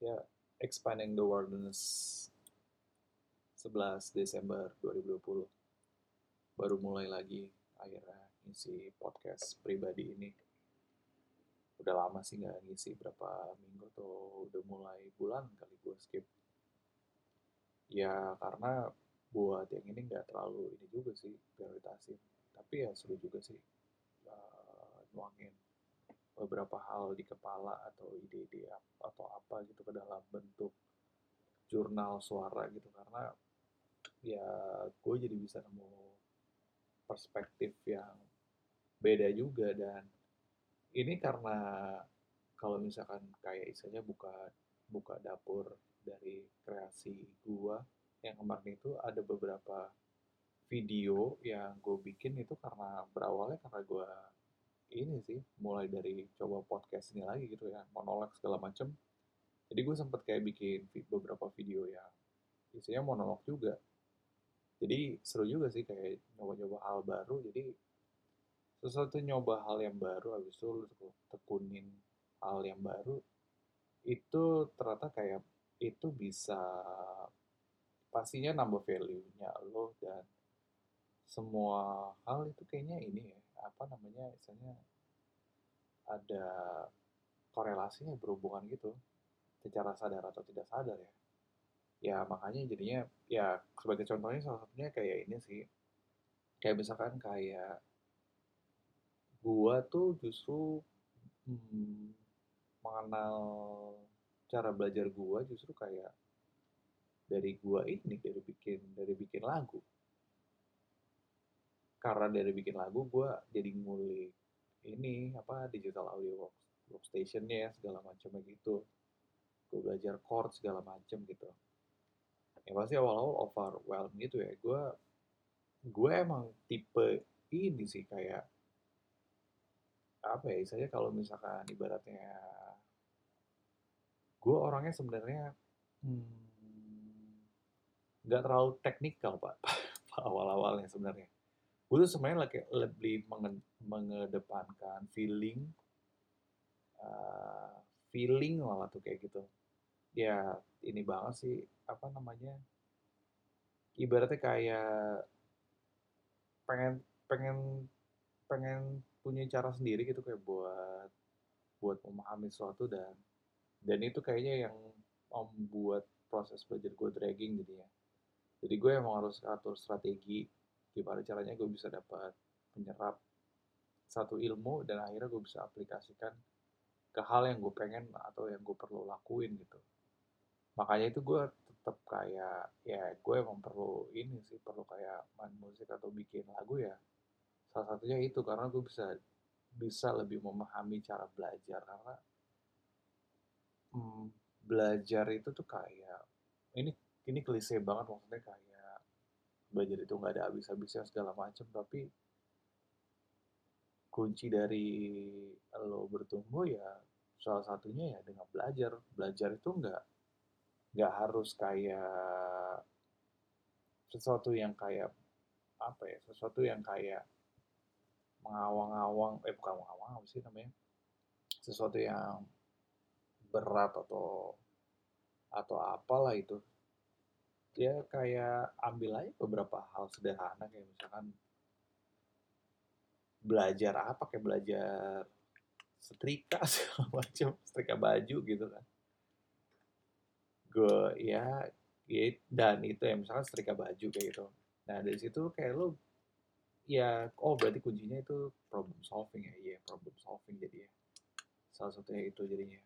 ya expanding the wilderness 11 Desember 2020 baru mulai lagi akhirnya ngisi podcast pribadi ini. Udah lama sih nggak ngisi berapa minggu tuh udah mulai bulan kali gue skip. Ya karena buat yang ini nggak terlalu ini juga sih prioritasin. Tapi ya seru juga sih uh, nuangin beberapa hal di kepala atau ide-ide atau apa gitu ke dalam bentuk jurnal suara gitu. Karena ya gue jadi bisa nemu perspektif yang beda juga. Dan ini karena kalau misalkan kayak istilahnya buka buka dapur dari kreasi gua yang kemarin itu ada beberapa video yang gue bikin itu karena berawalnya karena gue ini sih mulai dari coba podcast ini lagi gitu ya monolog segala macem. Jadi gue sempet kayak bikin beberapa video yang isinya monolog juga. Jadi seru juga sih kayak nyoba-nyoba hal baru. Jadi sesuatu nyoba hal yang baru habis itu lu tekunin hal yang baru itu ternyata kayak itu bisa pastinya nambah value-nya lo dan semua hal itu kayaknya ini ya apa namanya misalnya ada korelasinya berhubungan gitu secara sadar atau tidak sadar ya. Ya makanya jadinya ya sebagai contohnya salah satunya kayak ini sih. Kayak misalkan kayak gua tuh justru hmm, mengenal cara belajar gua justru kayak dari gua ini dari bikin dari bikin lagu karena dari bikin lagu gua jadi ngulik ini apa digital audio work, workstationnya ya segala macamnya gitu. Gue belajar chord segala macam gitu. Ya pasti awal-awal overwhelmed gitu ya. Gue gue emang tipe ini sih kayak apa ya saya kalau misalkan ibaratnya gue orangnya sebenarnya hmm, nggak hmm, terlalu teknikal pak awal-awalnya sebenarnya gue tuh sebenarnya lebih mengedepankan feeling uh, feeling malah tuh kayak gitu. Ya ini banget sih apa namanya ibaratnya kayak pengen pengen pengen punya cara sendiri gitu kayak buat buat memahami sesuatu dan dan itu kayaknya yang membuat proses belajar gue dragging jadinya. Jadi gue emang harus atur strategi gimana caranya gue bisa dapat menyerap satu ilmu dan akhirnya gue bisa aplikasikan ke hal yang gue pengen atau yang gue perlu lakuin gitu. Makanya itu gue tetap kayak ya gue emang perlu ini sih perlu kayak main musik atau bikin lagu ya. Salah satunya itu karena gue bisa bisa lebih memahami cara belajar karena hmm, belajar itu tuh kayak ini ini klise banget maksudnya kayak belajar itu nggak ada habis-habisnya segala macam tapi kunci dari lo bertumbuh ya salah satunya ya dengan belajar. Belajar itu nggak nggak harus kayak sesuatu yang kayak apa ya sesuatu yang kayak mengawang-awang eh bukan mengawang apa sih namanya. Sesuatu yang berat atau atau apalah itu dia kayak ambil aja beberapa hal sederhana kayak misalkan belajar apa kayak belajar setrika segala macam setrika baju gitu kan. Gue ya, ya dan itu ya misalkan setrika baju kayak gitu. Nah dari situ kayak lo ya oh berarti kuncinya itu problem solving ya iya problem solving jadi ya. Salah satunya itu jadinya.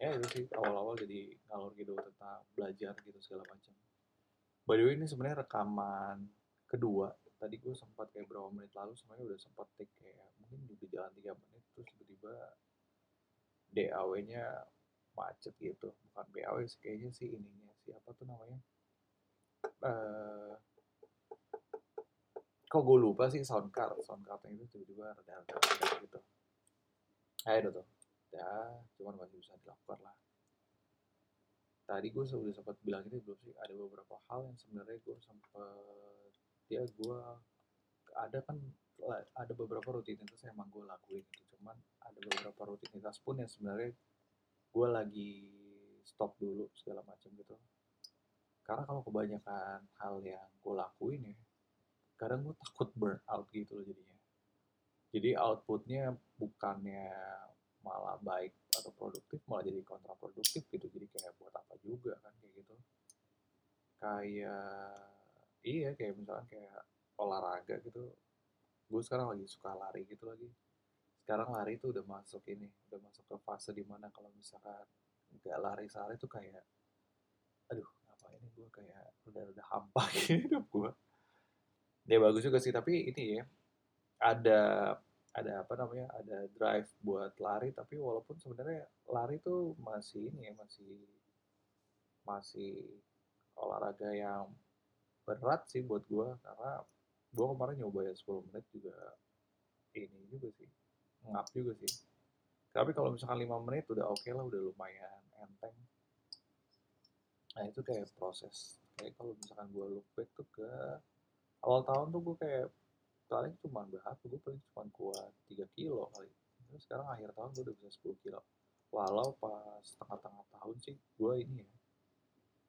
Ya itu sih awal-awal jadi ngalor gitu tentang belajar gitu segala macam by the way ini sebenarnya rekaman kedua. Tadi gue sempat kayak berapa menit lalu sebenarnya udah sempat take kayak mungkin udah jalan tiga menit terus tiba-tiba DAW-nya macet gitu. Bukan BAW sih kayaknya sih ininya siapa tuh namanya? Uh, kok gue lupa sih sound card sound cardnya itu tiba-tiba reda-reda gitu. Ayo tuh ya cuman masih bisa dilakukan lah tadi gue sudah sempat bilang ini belum sih ada beberapa hal yang sebenarnya gue sempat ya gue ada kan ada beberapa rutinitas yang emang gue lakuin gitu. Cuman ada beberapa rutinitas pun yang sebenarnya gue lagi stop dulu segala macam gitu. Karena kalau kebanyakan hal yang gue lakuin ya kadang gue takut burn out gitu loh jadinya. Jadi outputnya bukannya malah baik atau produktif malah jadi kontraproduktif gitu. Jadi kayak buat apa juga kan kayak gitu. Kayak iya kayak misalkan kayak olahraga gitu. Gue sekarang lagi suka lari gitu lagi. Sekarang lari itu udah masuk ini udah masuk ke fase di mana kalau misalkan nggak lari sehari tuh kayak aduh apa ini gue kayak udah udah hampa hidup gue ya bagus juga sih. Tapi ini ya ada ada apa namanya ada drive buat lari tapi walaupun sebenarnya lari tuh masih ini ya masih masih olahraga yang berat sih buat gue karena gue kemarin nyoba ya 10 menit juga ini juga sih ngap juga sih. Tapi kalau misalkan 5 menit udah oke okay lah udah lumayan enteng. Nah itu kayak proses. Kayak kalau misalkan gue look back tuh ke awal tahun tuh gue kayak paling cuma berapa? Gue paling cuma kuat 3 kilo kali. Terus sekarang akhir tahun gue udah bisa 10 kilo. Walau pas tengah-tengah tahun sih gue ini ya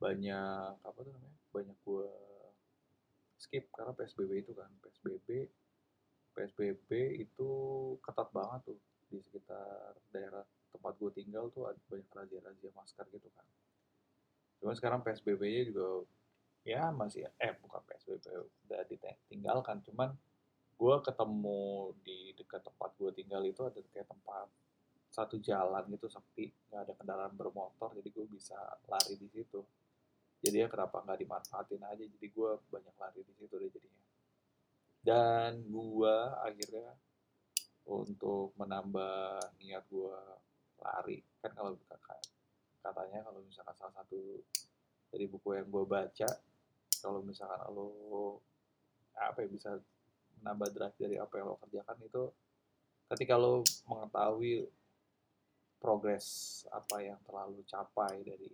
banyak apa tuh namanya banyak gue skip karena PSBB itu kan. PSBB PSBB itu ketat banget tuh di sekitar daerah tempat gue tinggal tuh ada banyak razia-razia masker gitu kan. Cuman sekarang PSBB-nya juga ya masih eh bukan PSBB udah ditinggalkan. Cuman gue ketemu di dekat tempat gue tinggal itu ada kayak tempat satu jalan gitu sepi nggak ada kendaraan bermotor jadi gue bisa lari di situ. Jadi ya kenapa nggak dimanfaatin aja jadi gue banyak lari di situ deh jadinya. Dan gue akhirnya untuk menambah niat gue lari kan kalau katanya kalau misalkan salah satu dari buku yang gue baca kalau misalkan lo apa ya bisa menambah drive dari apa yang lo kerjakan itu ketika lo mengetahui progres apa yang terlalu capai dari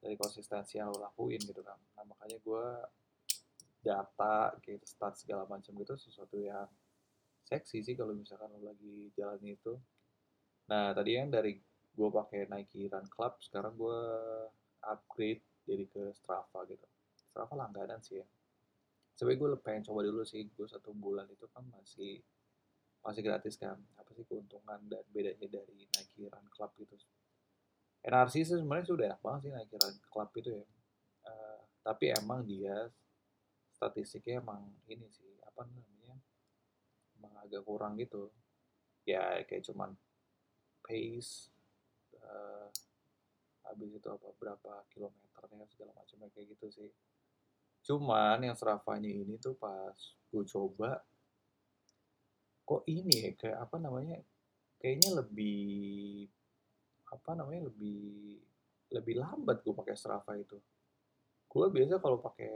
dari konsistensi yang lo lakuin gitu kan. Nah makanya gue data gitu stat segala macam gitu sesuatu yang seksi sih kalau misalkan lo lagi jalan itu. Nah tadi yang dari gue pakai Nike Run Club sekarang gue upgrade jadi ke Strava gitu. Strava langganan sih ya sebenarnya gue pengen coba dulu sih gue satu bulan itu kan masih masih gratis kan. Apa sih keuntungan dan bedanya dari Nike Run Club gitu NRC sih sebenarnya sudah enak banget sih Nike Run Club itu ya. Uh, tapi emang dia statistiknya emang ini sih apa namanya emang agak kurang gitu. Ya kayak cuman pace uh, habis itu apa berapa kilometernya segala macamnya kayak gitu sih Cuman yang Stravanya ini tuh pas gue coba, kok ini ya, kayak apa namanya, kayaknya lebih, apa namanya, lebih lebih lambat gue pakai Strava itu. Gue biasa kalau pakai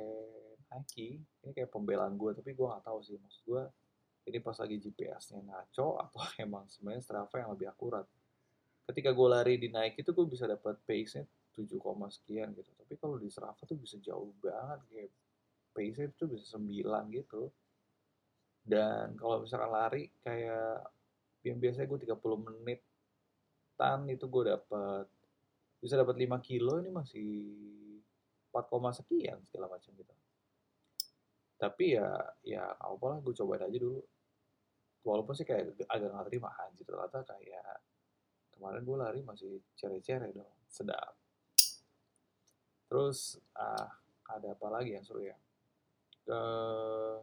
Nike, ini kayak pembelaan gue, tapi gue nggak tahu sih, maksud gue ini pas lagi GPS-nya ngaco atau emang sebenarnya Strava yang lebih akurat. Ketika gue lari di Nike itu gue bisa dapat pace-nya 7, sekian gitu. Tapi kalau di Strava tuh bisa jauh banget kayak pace itu bisa 9 gitu. Dan kalau misalkan lari kayak yang biasanya gue 30 menit tan itu gue dapat bisa dapat 5 kilo ini masih 4, sekian segala macam gitu. Tapi ya ya apa lah gue cobain aja dulu. Walaupun sih kayak agak nggak terima anjir ternyata kayak kemarin gue lari masih cere-cere dong sedap terus ah ada apa lagi yang seru ya? Uh,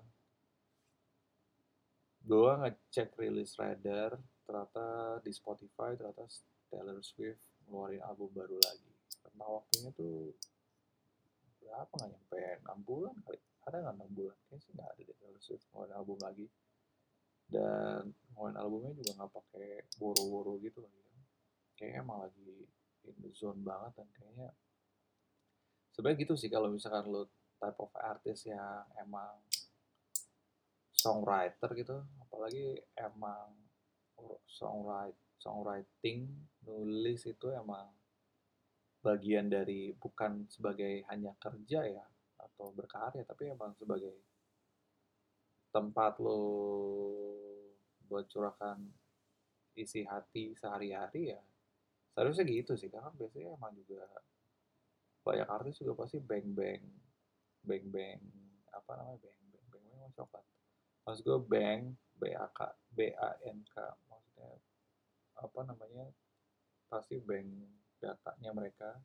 gue ngecek rilis radar ternyata di Spotify ternyata Taylor Swift ngeluarin album baru lagi. Karena waktunya tuh berapa? Nggak nyampe enam bulan kali. Ada nggak enam bulan? Kayaknya sih nggak ada deh Taylor Swift ngeluarin album lagi. Dan ngeluarin albumnya juga nggak pakai boro-boro gitu lagi kan kayaknya emang lagi in the zone banget dan kayaknya sebenarnya gitu sih kalau misalkan lo type of artist yang emang songwriter gitu apalagi emang songwrite songwriting nulis itu emang bagian dari bukan sebagai hanya kerja ya atau berkarya tapi emang sebagai tempat lo buat curahkan isi hati sehari-hari ya. Seharusnya gitu sih karena biasanya emang juga banyak artis juga pasti bang bang bang bang apa namanya bang bang bang bang coklat. Maksud gue bang b a k b a n k maksudnya apa namanya pasti bank datanya mereka.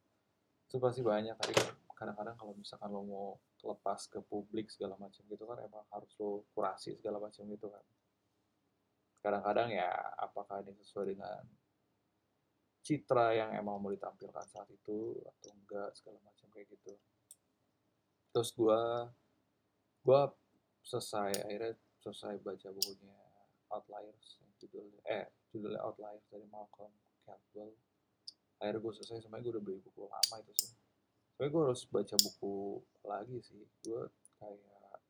Itu pasti banyak tapi kadang-kadang kalau misalkan lo mau lepas ke publik segala macam gitu kan emang harus lo kurasi segala macam gitu kan. Kadang-kadang ya apakah ini sesuai dengan citra yang emang mau ditampilkan saat itu atau enggak segala macam kayak gitu. Terus gue gue selesai akhirnya selesai baca bukunya Outliers yang judulnya eh judulnya Outliers dari Malcolm Gladwell. Akhirnya gue selesai sebenarnya gue udah beli buku lama itu sih. Sebenarnya gue harus baca buku lagi sih. Gue kayak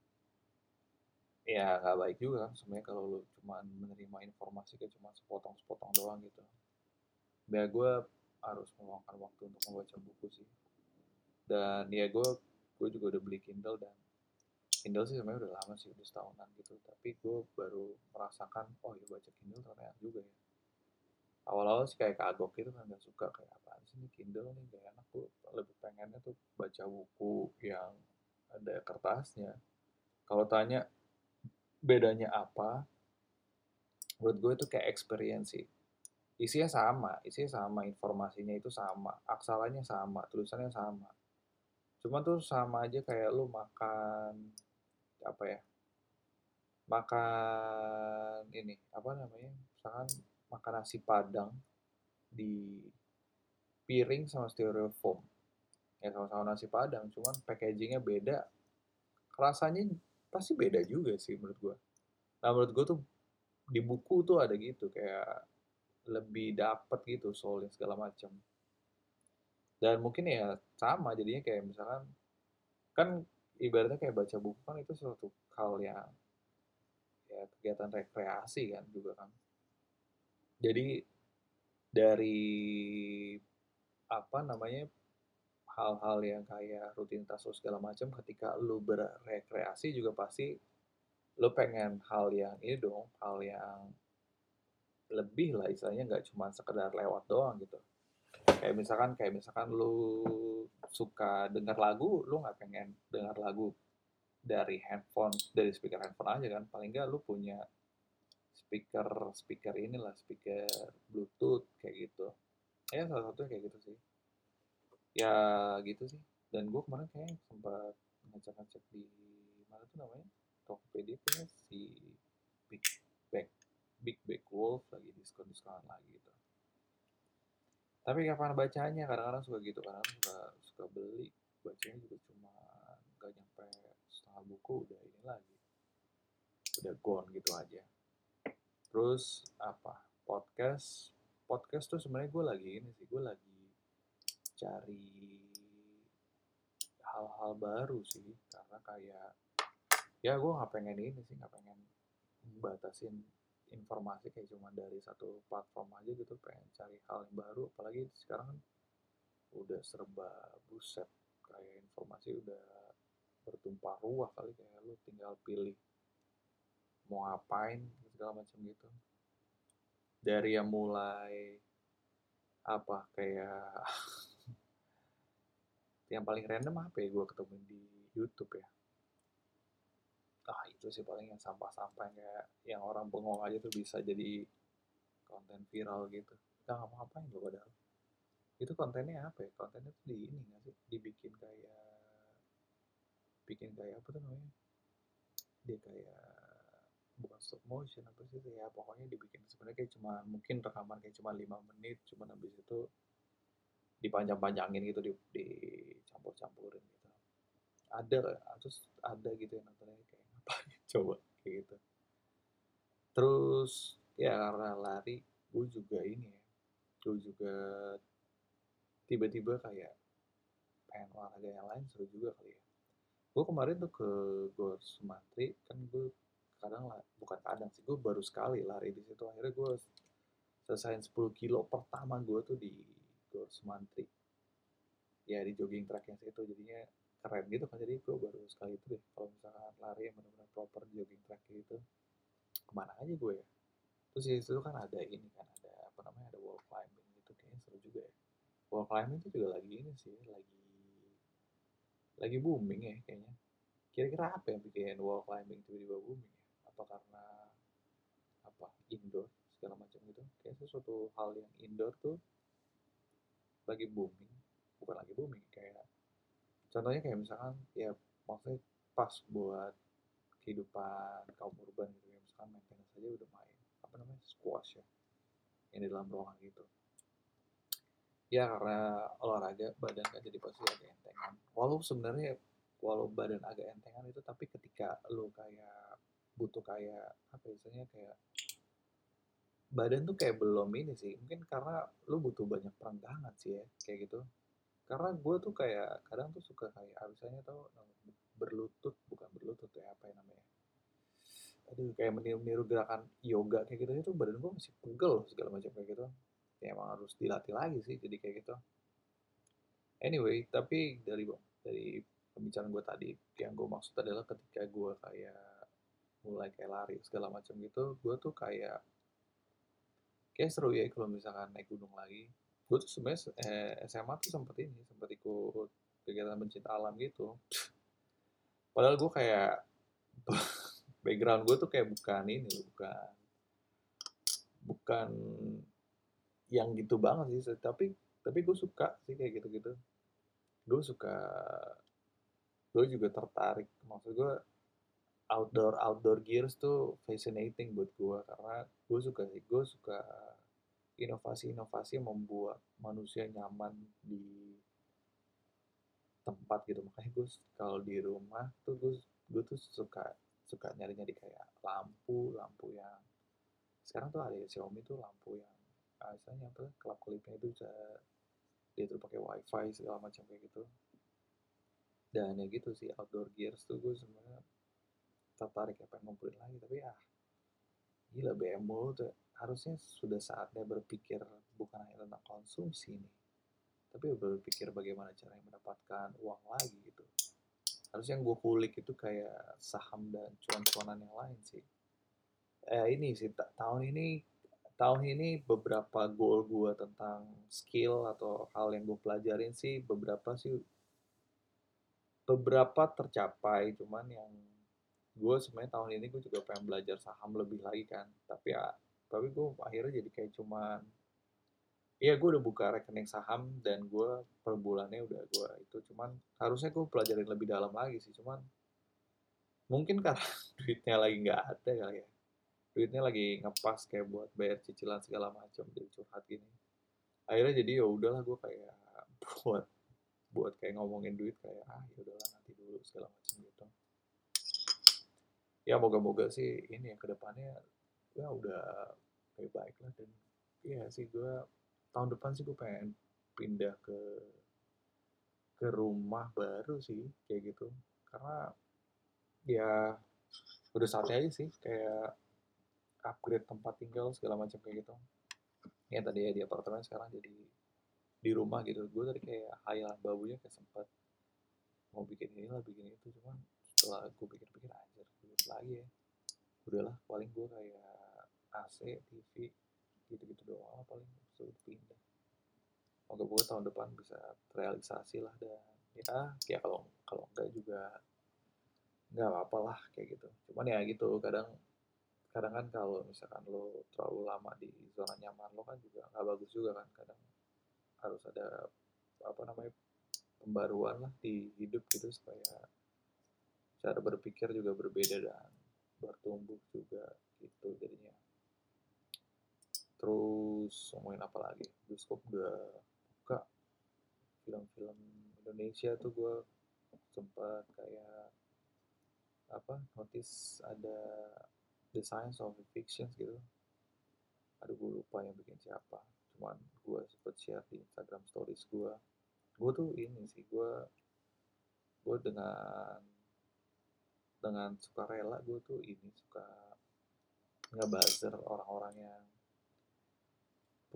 ya nggak baik juga kan sebenarnya kalau lu cuma menerima informasi kayak cuma sepotong-sepotong doang gitu ya gue harus meluangkan waktu untuk membaca buku sih. Dan ya gue gue juga udah beli Kindle dan Kindle sih sebenarnya udah lama sih udah setahunan gitu. Tapi gue baru merasakan oh ya baca Kindle ternyata juga ya. Awal-awal sih kayak kagok gitu kan gak suka kayak apa sih ini Kindle nih gak enak. Gue lebih pengennya tuh baca buku yang ada kertasnya. Kalau tanya bedanya apa menurut gue itu kayak experience sih isinya sama isinya sama informasinya itu sama aksalanya sama tulisannya sama. Cuma tuh sama aja kayak lu makan apa ya makan ini apa namanya misalkan makan nasi padang di piring sama styrofoam. Ya sama-sama nasi padang cuman packagingnya beda. Rasanya pasti beda juga sih menurut gue nah menurut gue tuh di buku tuh ada gitu kayak lebih dapet gitu soalnya segala macam dan mungkin ya sama jadinya kayak misalkan kan ibaratnya kayak baca buku kan itu suatu hal yang ya kegiatan rekreasi kan juga kan. Jadi dari apa namanya hal-hal yang kayak rutinitas lo segala macam ketika lu berrekreasi juga pasti lu pengen hal yang ini dong hal yang lebih lah istilahnya nggak cuma sekedar lewat doang gitu. Kayak misalkan kayak misalkan lu suka dengar lagu lu nggak pengen dengar lagu dari handphone dari speaker handphone aja kan. Paling nggak lu punya speaker speaker inilah speaker bluetooth kayak gitu. Ya salah satu kayak gitu sih. Ya gitu sih. Dan gue kemarin kayak sempat ngecek-ngecek di mana tuh namanya? Tokopedia punya si Big Big Bag Wolf lagi diskon diskon lagi gitu. Tapi kapan bacanya kadang-kadang suka gitu kadang suka suka beli bacanya juga cuma nggak nyampe setengah buku udah ini lagi. Udah gone gitu aja. Terus apa? Podcast? Podcast tuh sebenarnya gue lagi ini sih gue lagi cari hal-hal baru sih karena kayak ya gue nggak pengen ini sih nggak pengen batasin informasi kayak cuma dari satu platform aja gitu pengen cari hal yang baru apalagi sekarang kan udah serba buset kayak informasi udah bertumpah ruah kali kayak lu tinggal pilih mau ngapain segala macam gitu. Dari yang mulai apa kayak yang paling random apa ya gue ketemu di YouTube ya ah itu sih paling yang sampah-sampah kayak yang orang bengong aja tuh bisa jadi konten viral gitu. Nggak ngapa-ngapain gue padahal. Itu kontennya apa ya? Kontennya tuh di ini nggak sih? Dibikin kayak bikin kayak apa tuh namanya? Dia kayak bukan stop motion apa sih ya? Pokoknya dibikin sebenarnya kayak cuma mungkin rekaman kayak cuma lima menit cuma habis itu dipanjang-panjangin gitu di dicampur-campurin gitu. Ada terus ada gitu yang nontonnya ngapain coba kayak gitu. Terus ya karena lari gue juga ini ya gue juga tiba-tiba kayak pengen olahraga yang lain seru juga kali ya. Gue kemarin tuh ke Gor Sumantri kan gue kadang lah bukan kadang sih gue baru sekali lari di situ akhirnya gue selesai 10 kilo pertama gue tuh di Gor Sumantri. Ya di jogging track yang situ jadinya keren gitu kan. Jadi gue baru sekali itu deh kalau misalkan lari yang benar-benar proper jogging track gitu ke mana aja gue ya? Terus di situ kan ada ini kan ada apa namanya ada wall climbing gitu kayaknya seru juga ya. Wall climbing itu juga lagi ini sih lagi lagi booming ya kayaknya. Kira-kira apa yang bikin wall climbing tiba-tiba booming ya? Apa karena apa indoor segala macam gitu? Kayak sesuatu hal yang indoor tuh lagi booming bukan lagi booming kayak contohnya kayak misalkan ya maksudnya pas buat kehidupan kaum urban gitu ya misalkan maintenance saja udah main apa namanya squash ya yang di dalam ruangan gitu. Ya karena olahraga badan kan jadi pasti agak entengan. Walau sebenarnya walau badan agak entengan itu tapi ketika lo kayak butuh kayak apa istilahnya kayak badan tuh kayak belum ini sih. Mungkin karena lu butuh banyak perenggangan sih ya kayak gitu karena gue tuh kayak kadang tuh suka kayak misalnya tau berlutut bukan berlutut ya apa yang namanya? Aduh kayak meniru-niru gerakan yoga kayak gitu itu badan gue masih pegel segala macam kayak gitu. Ya emang harus dilatih lagi sih jadi kayak gitu. Anyway tapi dari dari pembicaraan gue tadi yang gue maksud adalah ketika gue kayak mulai kayak lari segala macam gitu gue tuh kayak kayak seru ya kalau misalkan naik gunung lagi gue tuh sebenarnya eh, SMA tuh sempet ini sempet ikut kegiatan pencinta alam gitu. Padahal gue kayak background gue tuh kayak bukan ini bukan bukan yang gitu banget sih tapi tapi gue suka sih kayak gitu gitu gue suka gue juga tertarik maksud gue outdoor outdoor gears tuh fascinating buat gue karena gue suka sih gue suka inovasi-inovasi membuat manusia nyaman di tempat gitu. Makanya gue kalau di rumah tuh gue gue tuh suka suka nyari-nyari kayak lampu lampu yang sekarang tuh ada ya, Xiaomi tuh lampu yang ah, misalnya apa kelap kelipnya itu bisa dia tuh pakai wifi segala macam kayak gitu. Dan ya gitu sih outdoor gears tuh gue sebenarnya tertarik ya pengen ngumpulin lagi. Tapi ah gila BMW tuh harusnya sudah saatnya berpikir bukan hanya tentang konsumsi nih tapi berpikir bagaimana cara mendapatkan uang lagi gitu. Harus yang gue kulik itu kayak saham dan cuan-cuanan yang lain sih. Eh ini sih tahun ini tahun ini beberapa goal gue tentang skill atau hal yang gue pelajarin sih beberapa sih beberapa tercapai cuman yang gue sebenarnya tahun ini gue juga pengen belajar saham lebih lagi kan. Tapi ya tapi gue akhirnya jadi kayak cuman Iya gue udah buka rekening saham dan gue per bulannya udah gue itu cuman harusnya gue pelajarin lebih dalam lagi sih cuman mungkin karena duitnya lagi nggak ada kali ya. Duitnya lagi ngepas kayak buat bayar cicilan segala macam jadi curhat gini. Akhirnya jadi ya udahlah gue kayak buat buat kayak ngomongin duit kayak ah ya udahlah nanti dulu segala macam gitu. Ya moga-moga sih ini ya ke depannya ya udah lebih baik lah dan iya sih gue tahun depan sih gue pengen pindah ke ke rumah baru sih kayak gitu. Karena ya udah saatnya aja sih kayak upgrade tempat tinggal segala macam kayak gitu. Ya tadi ya di apartemen sekarang jadi di rumah gitu. Gue tadi kayak hayalan babunya kayak sempat mau bikin ini lah bikin itu. Cuman setelah gue pikir-pikir duit lagi ya. Udahlah paling gue kayak AC TV gitu-gitu doang paling suruh pindah. Moga gue tahun depan bisa terrealisasi lah dan ya ya kalau kalau enggak juga nggak apa-apa lah kayak gitu. Cuman ya gitu kadang kadang kan kalau misalkan lo terlalu lama di zona nyaman lo kan juga nggak bagus juga kan kadang harus ada apa namanya pembaruan lah di hidup gitu supaya cara berpikir juga berbeda dan bertumbuh juga gitu jadinya terus ngomongin apa lagi? Bioskop udah buka. Film-film Indonesia tuh gue sempat kayak apa notice ada the science of fiction gitu. Aduh gue lupa yang bikin siapa. Cuman gue sempet share di Instagram stories gue gue tuh ini sih gue gue dengan dengan suka rela gue tuh ini suka ngebuzzer orang-orang yang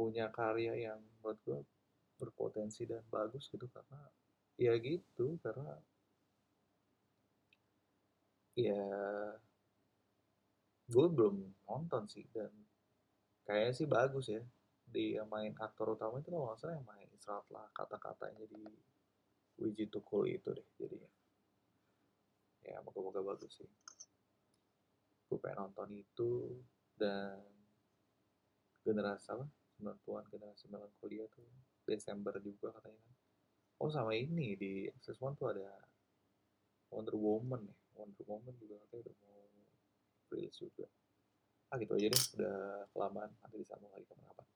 punya karya yang menurut gue berpotensi dan bagus gitu karena ya gitu karena ya gue belum nonton sih dan kayaknya sih bagus ya. Di yang main aktor utama itu kalau nggak yang main Israel lah kata-katanya di Wiji Tukul itu deh jadinya. Ya moga-moga bagus sih. Gue pengen nonton itu dan generasi apa 90-an generasi melankolia tuh Desember juga katanya kan. Oh sama ini di Access One tuh ada Wonder Woman ya. Wonder Woman juga katanya udah mau rilis juga. Ah gitu aja deh. Udah kelamaan. Nanti disambung lagi kapan-kapan